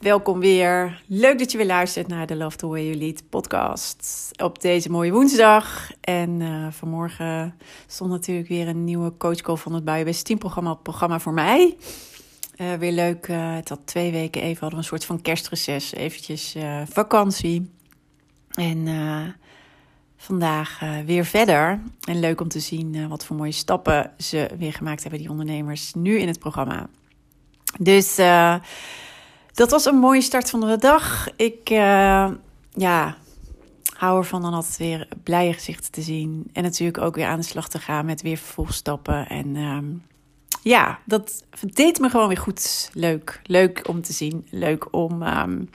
welkom weer. Leuk dat je weer luistert naar de Love the Way You Lead podcast. Op deze mooie woensdag. En uh, vanmorgen stond natuurlijk weer een nieuwe coachcall van het Buienbest teamprogramma op programma voor mij. Uh, weer leuk. Uh, het had twee weken even hadden we een soort van kerstreces. Eventjes vakantie. En vandaag weer verder. En leuk om te zien wat voor mooie stappen ze weer gemaakt hebben, die ondernemers, nu in het programma. Dus dat was een mooie start van de dag. Ik uh, ja, hou ervan dan altijd weer blije gezichten te zien. En natuurlijk ook weer aan de slag te gaan met weer vervolgstappen. En uh, ja, dat deed me gewoon weer goed. Leuk. Leuk om te zien. Leuk om um,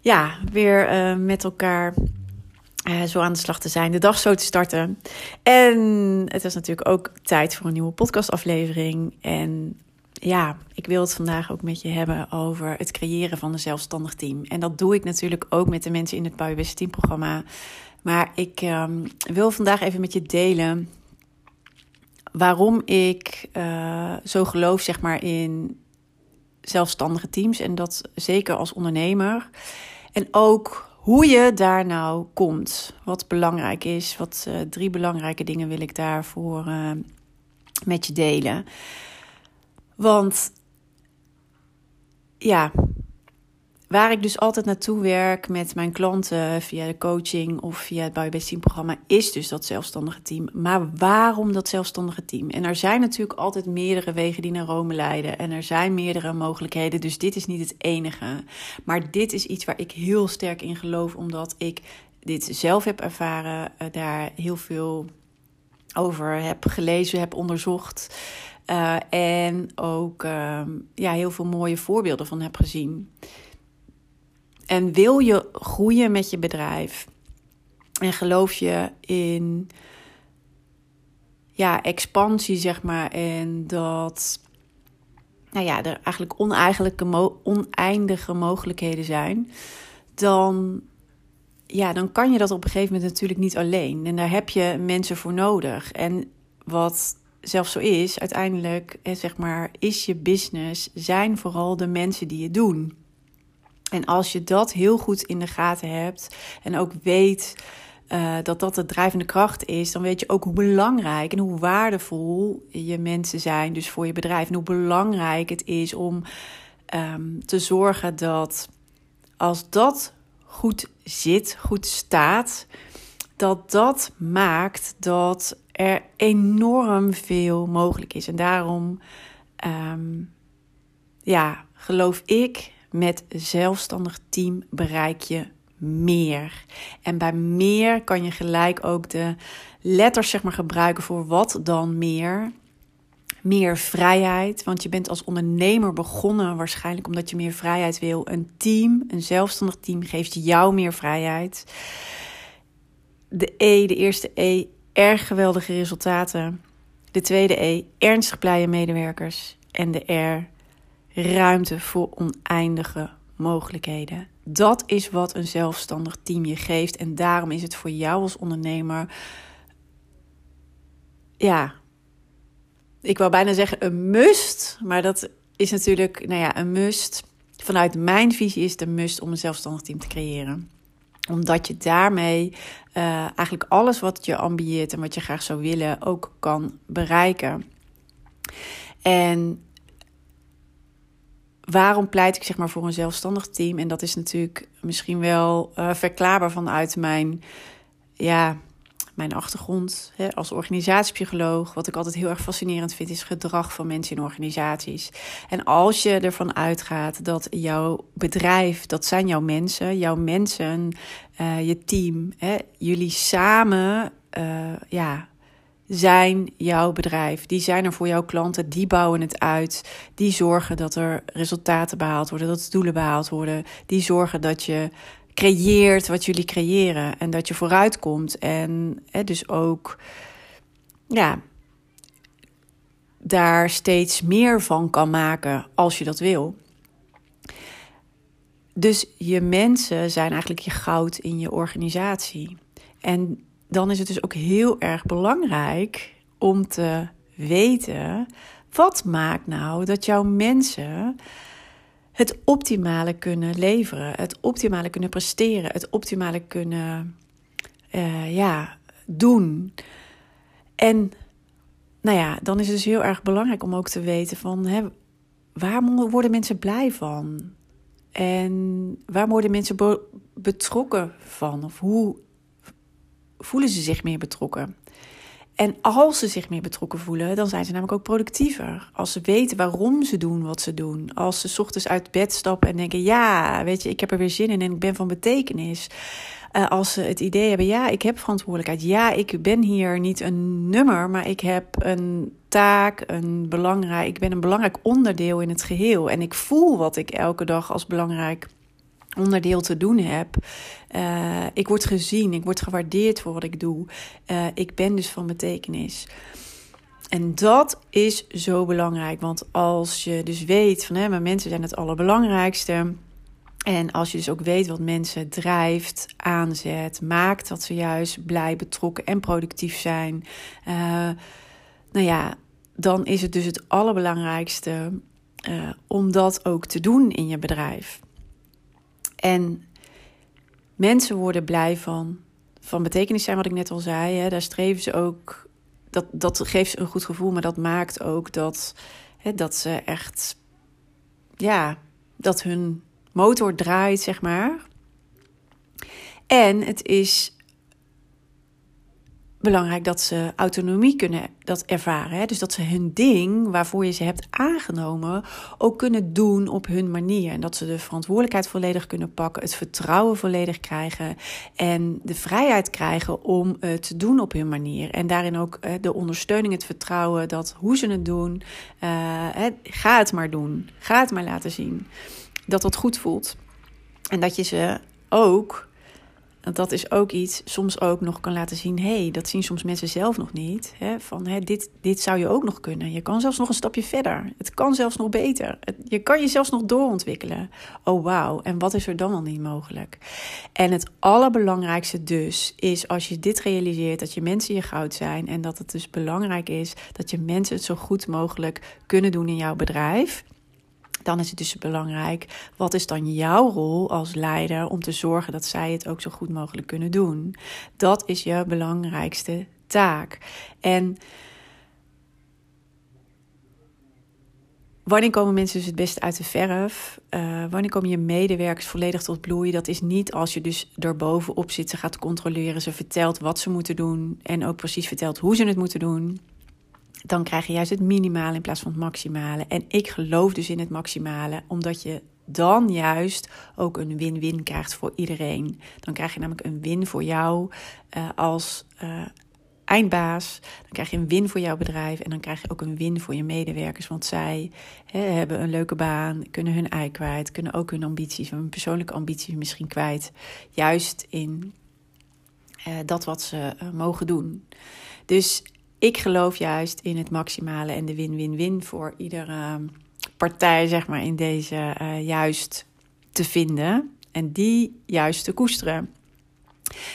ja, weer uh, met elkaar uh, zo aan de slag te zijn, de dag zo te starten. En het is natuurlijk ook tijd voor een nieuwe podcastaflevering. En ja, ik wil het vandaag ook met je hebben over het creëren van een zelfstandig team. En dat doe ik natuurlijk ook met de mensen in het Bouwbeste Teamprogramma. Maar ik um, wil vandaag even met je delen waarom ik uh, zo geloof zeg maar, in zelfstandige teams. En dat zeker als ondernemer. En ook hoe je daar nou komt. Wat belangrijk is. Wat uh, drie belangrijke dingen wil ik daarvoor uh, met je delen. Want ja, waar ik dus altijd naartoe werk met mijn klanten via de coaching of via het Biobest Team programma, is dus dat zelfstandige team. Maar waarom dat zelfstandige team? En er zijn natuurlijk altijd meerdere wegen die naar Rome leiden. En er zijn meerdere mogelijkheden. Dus dit is niet het enige. Maar dit is iets waar ik heel sterk in geloof, omdat ik dit zelf heb ervaren, eh, daar heel veel over heb gelezen, heb onderzocht. Uh, en ook uh, ja, heel veel mooie voorbeelden van heb gezien. En wil je groeien met je bedrijf en geloof je in ja, expansie, zeg maar, en dat nou ja, er eigenlijk oneindige mogelijkheden zijn, dan, ja, dan kan je dat op een gegeven moment natuurlijk niet alleen. En daar heb je mensen voor nodig. En wat zelfs zo is, uiteindelijk, zeg maar, is je business, zijn vooral de mensen die het doen. En als je dat heel goed in de gaten hebt en ook weet uh, dat dat de drijvende kracht is, dan weet je ook hoe belangrijk en hoe waardevol je mensen zijn, dus voor je bedrijf. En hoe belangrijk het is om um, te zorgen dat als dat goed zit, goed staat, dat dat maakt dat er enorm veel mogelijk is. En daarom, um, ja, geloof ik, met zelfstandig team bereik je meer. En bij meer kan je gelijk ook de letters zeg maar gebruiken voor wat dan meer. Meer vrijheid, want je bent als ondernemer begonnen waarschijnlijk omdat je meer vrijheid wil. Een team, een zelfstandig team geeft jou meer vrijheid. De E, de eerste E, erg geweldige resultaten. De tweede E, ernstig blije medewerkers. En de R, ruimte voor oneindige mogelijkheden. Dat is wat een zelfstandig team je geeft. En daarom is het voor jou als ondernemer. Ja, ik wou bijna zeggen een must. Maar dat is natuurlijk, nou ja, een must. Vanuit mijn visie is het een must om een zelfstandig team te creëren omdat je daarmee uh, eigenlijk alles wat je ambieert en wat je graag zou willen ook kan bereiken. En waarom pleit ik zeg maar voor een zelfstandig team? En dat is natuurlijk misschien wel uh, verklaarbaar vanuit mijn, ja, mijn achtergrond hè, als organisatiepsycholoog, wat ik altijd heel erg fascinerend vind, is gedrag van mensen in organisaties. En als je ervan uitgaat dat jouw bedrijf, dat zijn jouw mensen, jouw mensen, uh, je team, hè, jullie samen, uh, ja, zijn jouw bedrijf. Die zijn er voor jouw klanten, die bouwen het uit. Die zorgen dat er resultaten behaald worden, dat doelen behaald worden. Die zorgen dat je creëert wat jullie creëren en dat je vooruit komt. En hè, dus ook ja, daar steeds meer van kan maken als je dat wil. Dus je mensen zijn eigenlijk je goud in je organisatie. En dan is het dus ook heel erg belangrijk om te weten wat maakt nou dat jouw mensen het optimale kunnen leveren, het optimale kunnen presteren, het optimale kunnen uh, ja, doen. En nou ja, dan is het dus heel erg belangrijk om ook te weten van hè, waar worden mensen blij van? En waar worden mensen betrokken van? Of hoe voelen ze zich meer betrokken? En als ze zich meer betrokken voelen, dan zijn ze namelijk ook productiever. Als ze weten waarom ze doen wat ze doen. Als ze ochtends uit bed stappen en denken: ja, weet je, ik heb er weer zin in en ik ben van betekenis. Uh, als ze het idee hebben: ja, ik heb verantwoordelijkheid. Ja, ik ben hier niet een nummer, maar ik heb een taak, een belangrijk, ik ben een belangrijk onderdeel in het geheel. En ik voel wat ik elke dag als belangrijk onderdeel te doen heb. Uh, ik word gezien, ik word gewaardeerd voor wat ik doe. Uh, ik ben dus van betekenis. En dat is zo belangrijk, want als je dus weet van hè, maar mensen zijn het allerbelangrijkste. En als je dus ook weet wat mensen drijft, aanzet, maakt dat ze juist blij, betrokken en productief zijn. Uh, nou ja, dan is het dus het allerbelangrijkste om dat ook te doen in je bedrijf. En mensen worden blij van, van betekenis zijn, wat ik net al zei. Hè. Daar streven ze ook, dat, dat geeft ze een goed gevoel, maar dat maakt ook dat, hè, dat ze echt, ja, dat hun motor draait, zeg maar. En het is belangrijk dat ze autonomie kunnen dat ervaren. Hè? Dus dat ze hun ding waarvoor je ze hebt aangenomen ook kunnen doen op hun manier. En dat ze de verantwoordelijkheid volledig kunnen pakken, het vertrouwen volledig krijgen en de vrijheid krijgen om het te doen op hun manier. En daarin ook de ondersteuning, het vertrouwen dat hoe ze het doen, uh, ga het maar doen. Ga het maar laten zien. Dat dat goed voelt. En dat je ze ook dat is ook iets soms ook nog kan laten zien. hey, dat zien soms mensen zelf nog niet. Hè, van hey, dit, dit zou je ook nog kunnen. Je kan zelfs nog een stapje verder. Het kan zelfs nog beter. je kan je zelfs nog doorontwikkelen. Oh wauw, en wat is er dan al niet mogelijk? En het allerbelangrijkste dus is als je dit realiseert, dat je mensen je goud zijn. En dat het dus belangrijk is dat je mensen het zo goed mogelijk kunnen doen in jouw bedrijf dan is het dus belangrijk, wat is dan jouw rol als leider om te zorgen dat zij het ook zo goed mogelijk kunnen doen? Dat is je belangrijkste taak. En Wanneer komen mensen dus het beste uit de verf? Uh, wanneer komen je medewerkers volledig tot bloei? Dat is niet als je dus erbovenop zit, ze gaat controleren, ze vertelt wat ze moeten doen en ook precies vertelt hoe ze het moeten doen dan krijg je juist het minimale in plaats van het maximale. En ik geloof dus in het maximale, omdat je dan juist ook een win-win krijgt voor iedereen. Dan krijg je namelijk een win voor jou uh, als uh, eindbaas. Dan krijg je een win voor jouw bedrijf en dan krijg je ook een win voor je medewerkers. Want zij hè, hebben een leuke baan, kunnen hun ei kwijt, kunnen ook hun ambities, hun persoonlijke ambities misschien kwijt. Juist in uh, dat wat ze mogen doen. Dus ik geloof juist in het maximale en de win-win-win voor iedere partij, zeg maar, in deze uh, juist te vinden. En die juist te koesteren.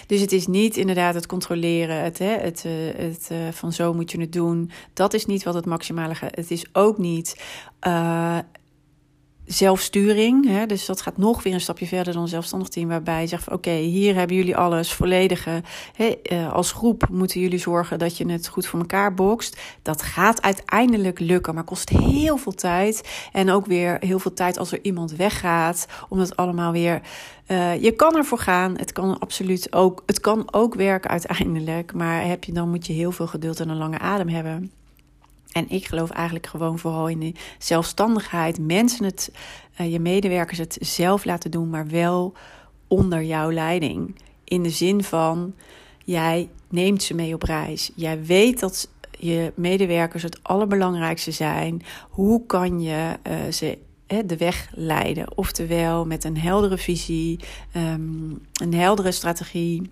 Dus het is niet inderdaad het controleren, het, hè, het, uh, het uh, van zo moet je het doen. Dat is niet wat het maximale gaat. Het is ook niet zelfsturing. Hè? Dus dat gaat nog weer een stapje verder dan een zelfstandig team. Waarbij je zegt: Oké, hier hebben jullie alles volledige. Hè? Eh, als groep moeten jullie zorgen dat je het goed voor elkaar bokst. Dat gaat uiteindelijk lukken, maar kost heel veel tijd. En ook weer heel veel tijd als er iemand weggaat. Om het allemaal weer. Uh, je kan ervoor gaan. Het kan absoluut ook. Het kan ook werken uiteindelijk. Maar heb je, dan moet je heel veel geduld en een lange adem hebben. En ik geloof eigenlijk gewoon vooral in de zelfstandigheid. Mensen het, uh, je medewerkers het zelf laten doen, maar wel onder jouw leiding. In de zin van, jij neemt ze mee op reis. Jij weet dat je medewerkers het allerbelangrijkste zijn. Hoe kan je uh, ze de weg leiden? Oftewel met een heldere visie, um, een heldere strategie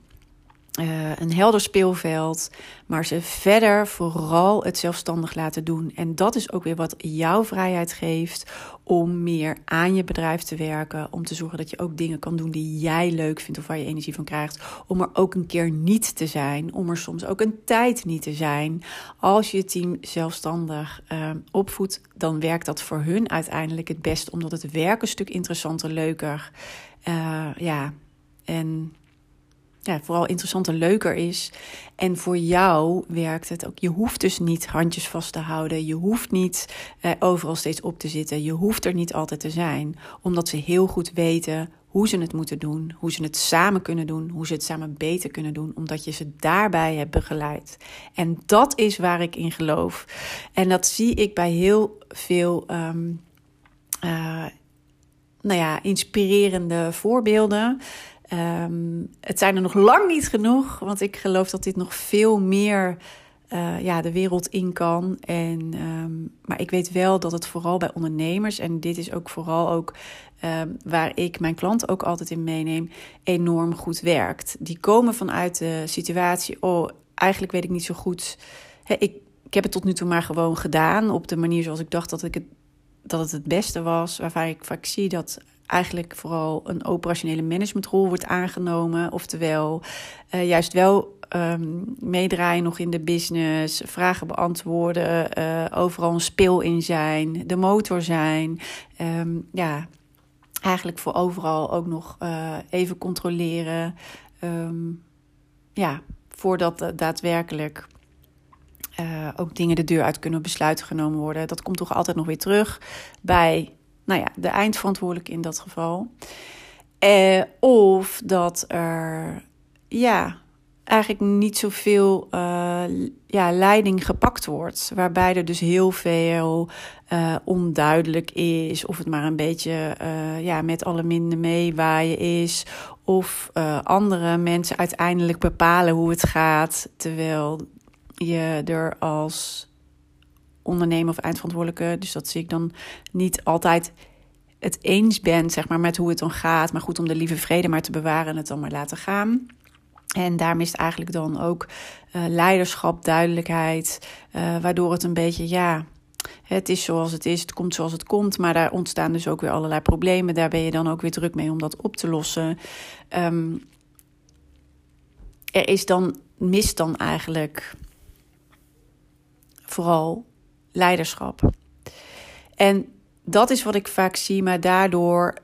uh, een helder speelveld, maar ze verder vooral het zelfstandig laten doen. En dat is ook weer wat jouw vrijheid geeft om meer aan je bedrijf te werken, om te zorgen dat je ook dingen kan doen die jij leuk vindt of waar je energie van krijgt, om er ook een keer niet te zijn, om er soms ook een tijd niet te zijn. Als je je team zelfstandig uh, opvoedt, dan werkt dat voor hun uiteindelijk het best, omdat het werk een stuk interessanter, leuker, uh, ja, en ja, vooral interessant en leuker is. En voor jou werkt het ook. Je hoeft dus niet handjes vast te houden. Je hoeft niet eh, overal steeds op te zitten. Je hoeft er niet altijd te zijn. Omdat ze heel goed weten hoe ze het moeten doen. Hoe ze het samen kunnen doen. Hoe ze het samen beter kunnen doen. Omdat je ze daarbij hebt begeleid. En dat is waar ik in geloof. En dat zie ik bij heel veel. Um, uh, nou ja, inspirerende voorbeelden. Um, het zijn er nog lang niet genoeg, want ik geloof dat dit nog veel meer uh, ja, de wereld in kan. En, um, maar ik weet wel dat het vooral bij ondernemers, en dit is ook vooral ook um, waar ik mijn klanten ook altijd in meeneem, enorm goed werkt. Die komen vanuit de situatie, oh, eigenlijk weet ik niet zo goed. ik, ik heb het tot nu toe maar gewoon gedaan op de manier zoals ik dacht dat, ik het, dat het het beste was. Waarvan ik vaak zie dat eigenlijk vooral een operationele managementrol wordt aangenomen. Oftewel, uh, juist wel um, meedraaien nog in de business, vragen beantwoorden, uh, overal een speel in zijn, de motor zijn. Um, ja, eigenlijk voor overal ook nog uh, even controleren. Um, ja, voordat daadwerkelijk ook dingen de deur uit kunnen besluiten genomen worden. Dat komt toch altijd nog weer terug bij nou ja, de eindverantwoordelijke in dat geval. Eh, of dat er, ja, eigenlijk niet zoveel uh, ja, leiding gepakt wordt. Waarbij er dus heel veel uh, onduidelijk is. Of het maar een beetje uh, ja, met alle minder meewaaien is. Of andere mensen uiteindelijk bepalen hoe het gaat. Terwijl je er als ondernemer of eindverantwoordelijke. Dus dat zie ik dan niet altijd het eens bent, zeg maar, met hoe het dan gaat. Maar goed, om de lieve vrede maar te bewaren en het dan maar laten gaan. En daar mist eigenlijk dan ook uh, leiderschap, duidelijkheid, uh, waardoor het een beetje, ja, het is zoals het is, het komt zoals het komt, maar daar ontstaan dus ook weer allerlei problemen. Daar ben je dan ook weer druk mee om dat op te lossen. Um, er is dan, mist dan eigenlijk vooral leiderschap. En dat is wat ik vaak zie, maar daardoor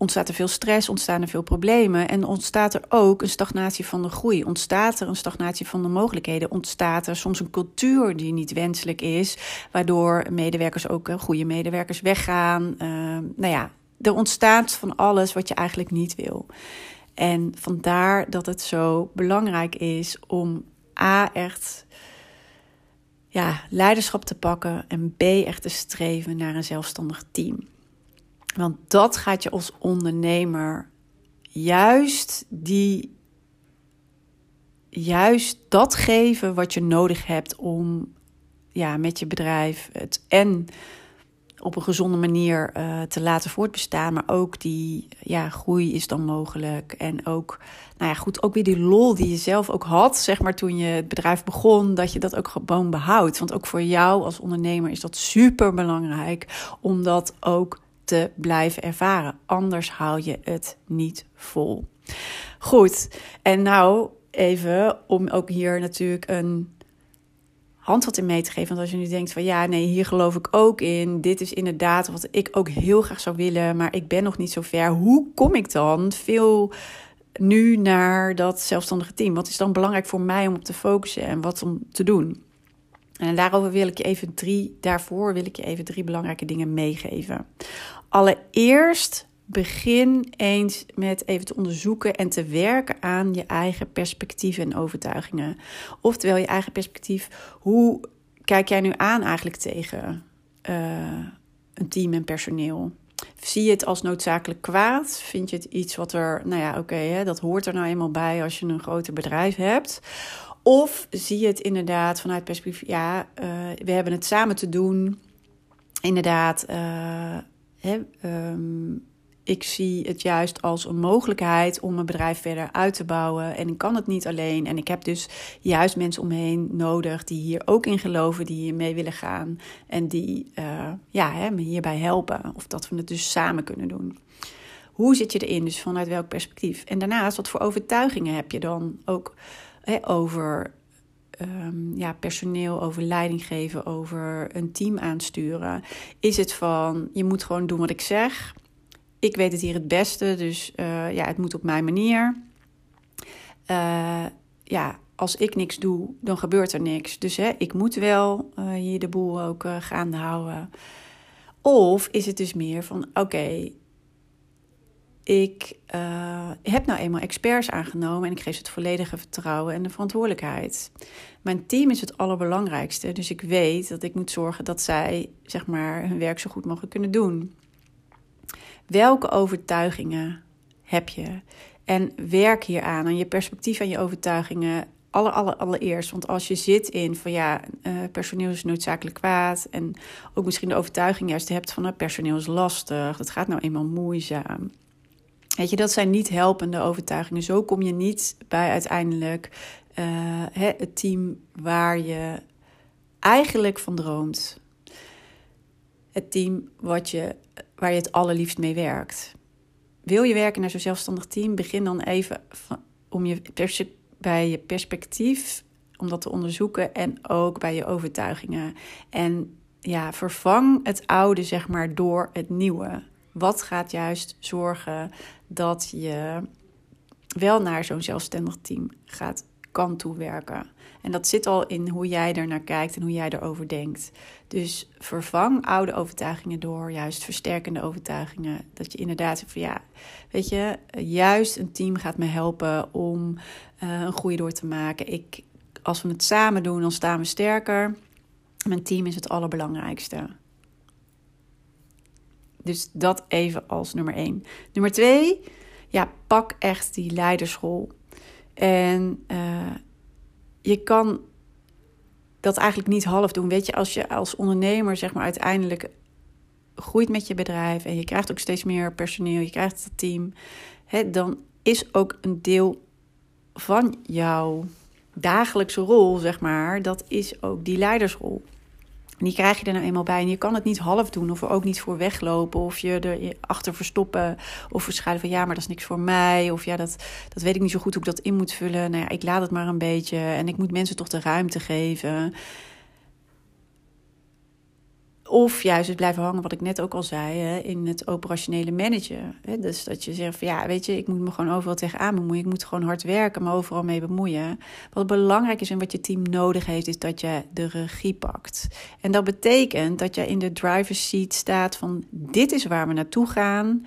ontstaat er veel stress, ontstaan er veel problemen en ontstaat er ook een stagnatie van de groei. Ontstaat er een stagnatie van de mogelijkheden. Ontstaat er soms een cultuur die niet wenselijk is, waardoor medewerkers ook eh, goede medewerkers weggaan. Uh, nou ja, er ontstaat van alles wat je eigenlijk niet wil. En vandaar dat het zo belangrijk is om A echt ja, leiderschap te pakken en B echt te streven naar een zelfstandig team. Want dat gaat je als ondernemer juist die juist dat geven wat je nodig hebt om ja, met je bedrijf het en op een gezonde manier uh, te laten voortbestaan. Maar ook die ja, groei is dan mogelijk. En ook, nou ja, goed, ook weer die lol die je zelf ook had, zeg maar, toen je het bedrijf begon, dat je dat ook gewoon behoudt. Want ook voor jou als ondernemer is dat super belangrijk om dat ook te blijven ervaren. Anders hou je het niet vol. Goed, en nou even om ook hier natuurlijk een handvat in mee te geven. Want als je nu denkt van ja, nee, hier geloof ik ook in. Dit is inderdaad wat ik ook heel graag zou willen, maar ik ben nog niet zo ver. Hoe kom ik dan veel nu naar dat zelfstandige team? Wat is dan belangrijk voor mij om op te focussen en wat om te doen? En daarover wil ik je even drie, daarvoor wil ik je even drie belangrijke dingen meegeven. Allereerst begin eens met even te onderzoeken en te werken aan je eigen perspectieven en overtuigingen. Oftewel je eigen perspectief. Hoe kijk jij nu aan eigenlijk tegen uh, een team en personeel? Zie je het als noodzakelijk kwaad? Vind je het iets wat er, nou ja, oké, dat hoort er nou eenmaal bij als je een groter bedrijf hebt? Of zie je het inderdaad vanuit perspectief, ja, uh, we hebben het samen te doen. Inderdaad, uh, hè, um, ik zie het juist als een mogelijkheid om mijn bedrijf verder uit te bouwen. En ik kan het niet alleen. En ik heb dus juist mensen omheen nodig die hier ook in geloven, die hier mee willen gaan. En die uh, ja, hè, me hierbij helpen. Of dat we het dus samen kunnen doen. Hoe zit je erin? Dus vanuit welk perspectief? En daarnaast, wat voor overtuigingen heb je dan ook hè, over um, ja, personeel, over leiding geven, over een team aansturen? Is het van je moet gewoon doen wat ik zeg? Ik weet het hier het beste, dus uh, ja, het moet op mijn manier. Uh, ja, als ik niks doe, dan gebeurt er niks. Dus hè, ik moet wel uh, hier de boel ook gaande houden. Of is het dus meer van: oké, ik heb nou eenmaal experts aangenomen en ik geef ze het volledige vertrouwen en de verantwoordelijkheid. Mijn team is het allerbelangrijkste, dus ik weet dat ik moet zorgen dat zij zeg maar, hun werk zo goed mogelijk kunnen doen. Welke overtuigingen heb je? En werk hier aan, aan je perspectief en je overtuigingen. Aller, aller, allereerst. Want als je zit in van ja, uh, personeel is noodzakelijk kwaad. En ook misschien de overtuiging juist hebt van uh, personeel is lastig. Dat gaat nou eenmaal moeizaam. Weet je, dat zijn niet helpende overtuigingen. Zo kom je niet bij uiteindelijk uh, het team waar je eigenlijk van droomt. Het team wat je waar je het allerliefst mee werkt. Wil je werken naar zo'n zelfstandig team? Begin dan even om je bij je perspectief om dat te onderzoeken en ook bij je overtuigingen. En ja, vervang het oude zeg maar door het nieuwe. Wat gaat juist zorgen dat je wel naar zo'n zelfstandig team gaat kan toewerken. En dat zit al in hoe jij er naar kijkt en hoe jij erover denkt. Dus vervang oude overtuigingen door juist versterkende overtuigingen. Dat je inderdaad zegt van ja, weet je, juist een team gaat me helpen om uh, een groei door te maken. Ik, als we het samen doen, dan staan we sterker. Mijn team is het allerbelangrijkste. Dus dat even als nummer één. Nummer twee, ja, pak echt die leiderschool. En uh, je kan dat eigenlijk niet half doen. Weet je, als je als ondernemer zeg maar uiteindelijk groeit met je bedrijf en je krijgt ook steeds meer personeel, je krijgt het team, hè, dan is ook een deel van jouw dagelijkse rol, zeg maar, dat is ook die leidersrol. En die krijg je er nou eenmaal bij. En je kan het niet half doen of er ook niet voor weglopen. Of je er achter verstoppen. Of verschuilen van ja, maar dat is niks voor mij. Of ja, dat, dat weet ik niet zo goed hoe ik dat in moet vullen. Nou ja, ik laat het maar een beetje. En ik moet mensen toch de ruimte geven. Of juist het blijven hangen, wat ik net ook al zei, hè, in het operationele managen. Hè, dus dat je zegt van ja, weet je, ik moet me gewoon overal tegenaan bemoeien. Ik moet gewoon hard werken, maar overal mee bemoeien. Wat belangrijk is en wat je team nodig heeft, is dat je de regie pakt. En dat betekent dat je in de driver's seat staat van dit is waar we naartoe gaan.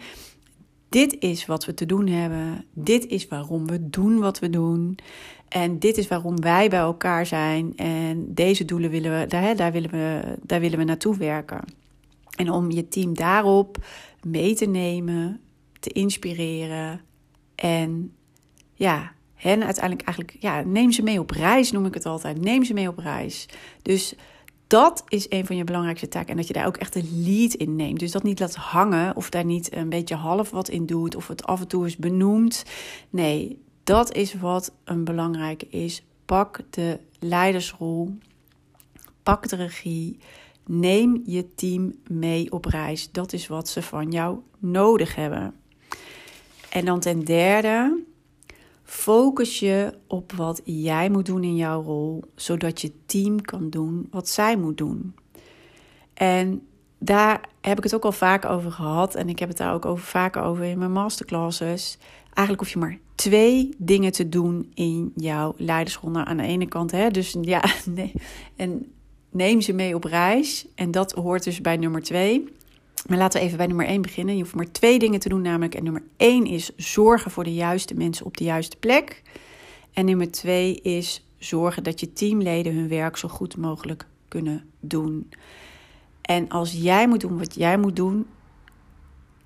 Dit is wat we te doen hebben. Dit is waarom we doen wat we doen. En dit is waarom wij bij elkaar zijn. En deze doelen willen we, daar, daar, willen we, daar willen we naartoe werken. En om je team daarop mee te nemen, te inspireren. En ja, hen uiteindelijk eigenlijk, ja, neem ze mee op reis, noem ik het altijd. Neem ze mee op reis. Dus dat is een van je belangrijkste taken. En dat je daar ook echt een lead in neemt. Dus dat niet laat hangen of daar niet een beetje half wat in doet. Of het af en toe is benoemd. Nee, dat is wat een belangrijke is. Pak de leidersrol. Pak de regie. Neem je team mee op reis. Dat is wat ze van jou nodig hebben. En dan ten derde, Focus je op wat jij moet doen in jouw rol, zodat je team kan doen wat zij moet doen. En daar heb ik het ook al vaak over gehad en ik heb het daar ook over, vaker over in mijn masterclasses. Eigenlijk hoef je maar twee dingen te doen in jouw leidersrol. Nou, aan de ene kant, hè, dus ja, nee, en neem ze mee op reis. En dat hoort dus bij nummer twee. Maar laten we even bij nummer 1 beginnen. Je hoeft maar twee dingen te doen, namelijk. En nummer 1 is zorgen voor de juiste mensen op de juiste plek. En nummer 2 is zorgen dat je teamleden hun werk zo goed mogelijk kunnen doen. En als jij moet doen wat jij moet doen,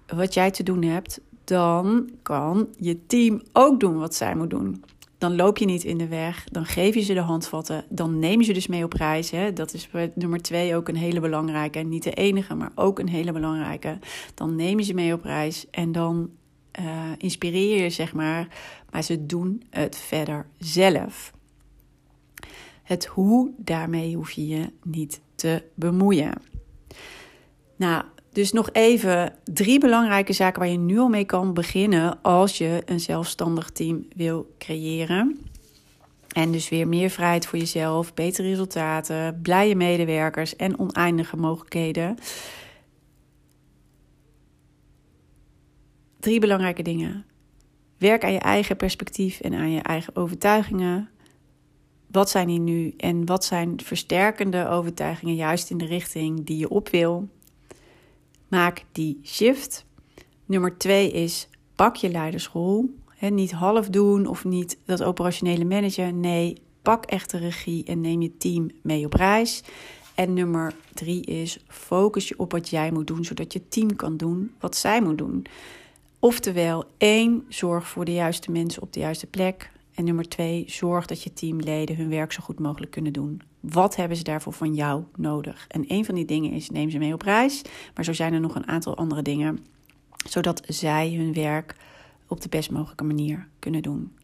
wat jij te doen hebt, dan kan je team ook doen wat zij moet doen dan loop je niet in de weg. Dan geef je ze de handvatten. Dan neem je ze dus mee op reis. Hè. Dat is nummer twee ook een hele belangrijke. En niet de enige, maar ook een hele belangrijke. Dan neem je ze mee op reis. En dan uh, inspireer je, zeg maar. Maar ze doen het verder zelf. Het hoe, daarmee hoef je je niet te bemoeien. Nou, dus nog even drie belangrijke zaken waar je nu al mee kan beginnen als je een zelfstandig team wil creëren. En dus weer meer vrijheid voor jezelf, betere resultaten, blije medewerkers en oneindige mogelijkheden. Drie belangrijke dingen. Werk aan je eigen perspectief en aan je eigen overtuigingen. Wat zijn die nu en wat zijn versterkende overtuigingen juist in de richting die je op wil? Maak die shift. Nummer twee is pak je leidersrol. Niet half doen of niet dat operationele managen. Nee, pak echt de regie en neem je team mee op reis. En nummer drie is focus je op wat jij moet doen, zodat je team kan doen wat zij moet doen. Oftewel, één, zorg voor de juiste mensen op de juiste plek. En nummer twee, zorg dat je teamleden hun werk zo goed mogelijk kunnen doen. Wat hebben ze daarvoor van jou nodig? En een van die dingen is: neem ze mee op reis. Maar zo zijn er nog een aantal andere dingen, zodat zij hun werk op de best mogelijke manier kunnen doen.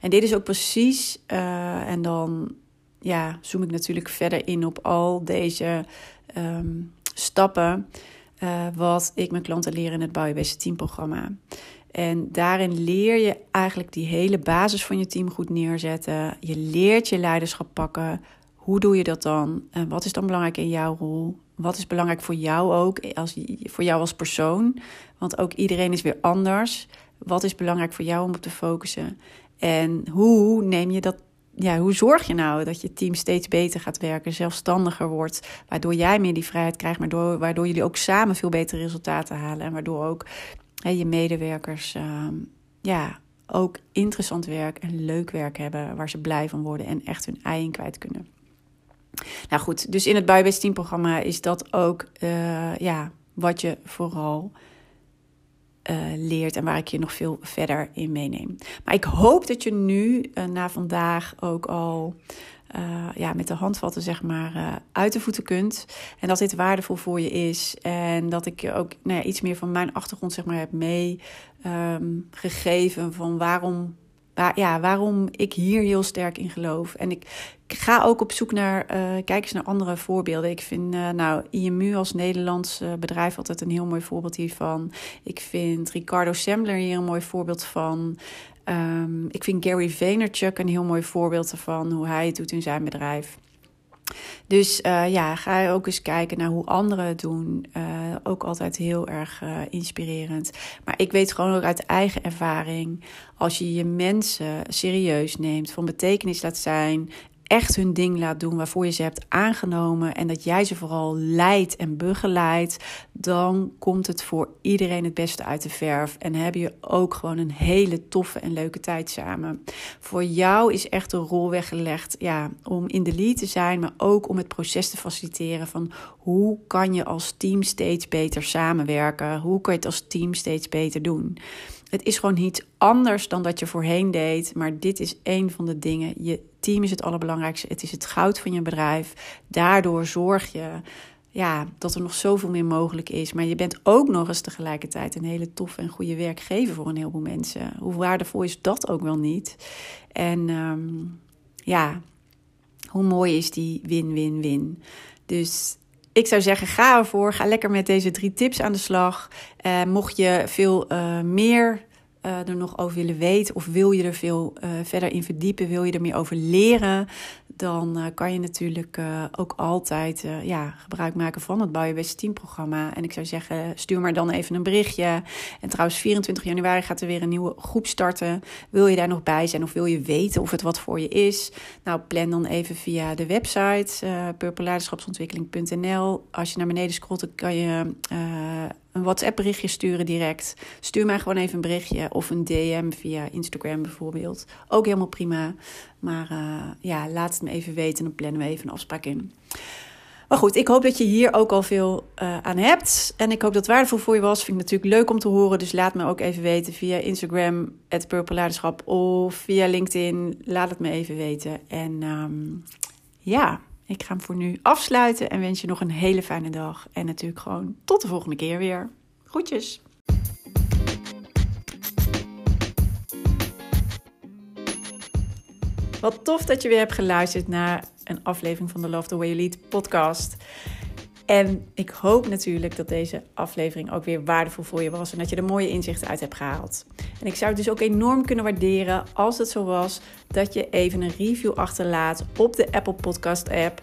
En dit is ook precies, uh, en dan ja, zoom ik natuurlijk verder in op al deze um, stappen. Uh, wat ik mijn klanten leer in het Bouw je Beste Team programma. En daarin leer je eigenlijk die hele basis van je team goed neerzetten. Je leert je leiderschap pakken. Hoe doe je dat dan? En wat is dan belangrijk in jouw rol? Wat is belangrijk voor jou ook, als, voor jou als persoon? Want ook iedereen is weer anders. Wat is belangrijk voor jou om op te focussen? En hoe neem je dat ja, hoe zorg je nou dat je team steeds beter gaat werken, zelfstandiger wordt, waardoor jij meer die vrijheid krijgt, waardoor, waardoor jullie ook samen veel betere resultaten halen en waardoor ook je medewerkers ehm, ja, ook interessant werk en leuk werk hebben waar ze blij van worden en echt hun ei in kwijt kunnen. Nou goed, dus in het Buybase Team programma is dat ook uh, ja, wat je vooral uh, leert en waar ik je nog veel verder in meeneem. Maar ik hoop dat je nu uh, na vandaag ook al ja, met de handvatten zeg maar uit de voeten kunt. En dat dit waardevol voor je is. En dat ik je ook nou ja, iets meer van mijn achtergrond zeg maar heb meegegeven um, van waarom, waar, ja, waarom ik hier heel sterk in geloof. En ik, ga ook op zoek naar, uh, kijk eens naar andere voorbeelden. Ik vind nou IMU als Nederlands bedrijf altijd een heel mooi voorbeeld hiervan. Ik vind Ricardo Sembler hier een mooi voorbeeld van. Um, ik vind Gary Vaynerchuk een heel mooi voorbeeld ervan, hoe hij het doet in zijn bedrijf. Dus uh, ja, ga ook eens kijken naar hoe anderen het doen. Uh, ook altijd heel erg uh, inspirerend. Maar ik weet gewoon ook uit eigen ervaring, als je je mensen serieus neemt, van betekenis laat zijn echt hun ding laat doen waarvoor je ze hebt aangenomen en dat jij ze vooral leidt en begeleidt, dan komt het voor iedereen het beste uit de verf en heb je ook gewoon een hele toffe en leuke tijd samen. Voor jou is echt een rol weggelegd ja, om in de lead te zijn, maar ook om het proces te faciliteren van hoe kan je als team steeds beter samenwerken? Hoe kan je het als team steeds beter doen? Het is gewoon iets anders dan dat je voorheen deed. Maar dit is een van de dingen. Je team is het allerbelangrijkste. Het is het goud van je bedrijf. Daardoor zorg je ja, dat er nog zoveel meer mogelijk is. Maar je bent ook nog eens tegelijkertijd een hele toffe en goede werkgever voor een heleboel mensen. Hoe waardevol is dat ook wel niet? En um, ja, hoe mooi is die win-win-win? Dus ik zou zeggen, ga ervoor. Ga lekker met deze drie tips aan de slag. Uh, mocht je veel uh, meer uh, er nog over willen weten of wil je er veel uh, verder in verdiepen, wil je er meer over leren, dan uh, kan je natuurlijk ook altijd ja, gebruik maken van het Bouw je Beste Team programma. En ik zou zeggen, stuur maar dan even een berichtje. En trouwens, 24 januari gaat er weer een nieuwe groep starten. Wil je daar nog bij zijn of wil je weten of het wat voor je is? Nou, plan dan even via de website uh. Als je naar beneden scrolt, dan kan je een WhatsApp berichtje sturen direct. Stuur mij gewoon even een berichtje of een DM via Instagram bijvoorbeeld. Ook helemaal prima. Maar uh, ja, laat het me even weten en dan plannen we even een afspraak in. Maar goed, ik hoop dat je hier ook al veel uh, aan hebt. En ik hoop dat het waardevol voor je was. Vind ik natuurlijk leuk om te horen. Dus laat me ook even weten via Instagram, het of via LinkedIn. Laat het me even weten. En um, ja, ik ga hem voor nu afsluiten en wens je nog een hele fijne dag. En natuurlijk gewoon tot de volgende keer weer. Groetjes! Wat tof dat je weer hebt geluisterd naar een aflevering van de Love the Way You Lead podcast. En ik hoop natuurlijk dat deze aflevering ook weer waardevol voor je was en dat je er mooie inzichten uit hebt gehaald. En ik zou het dus ook enorm kunnen waarderen als het zo was dat je even een review achterlaat op de Apple Podcast app.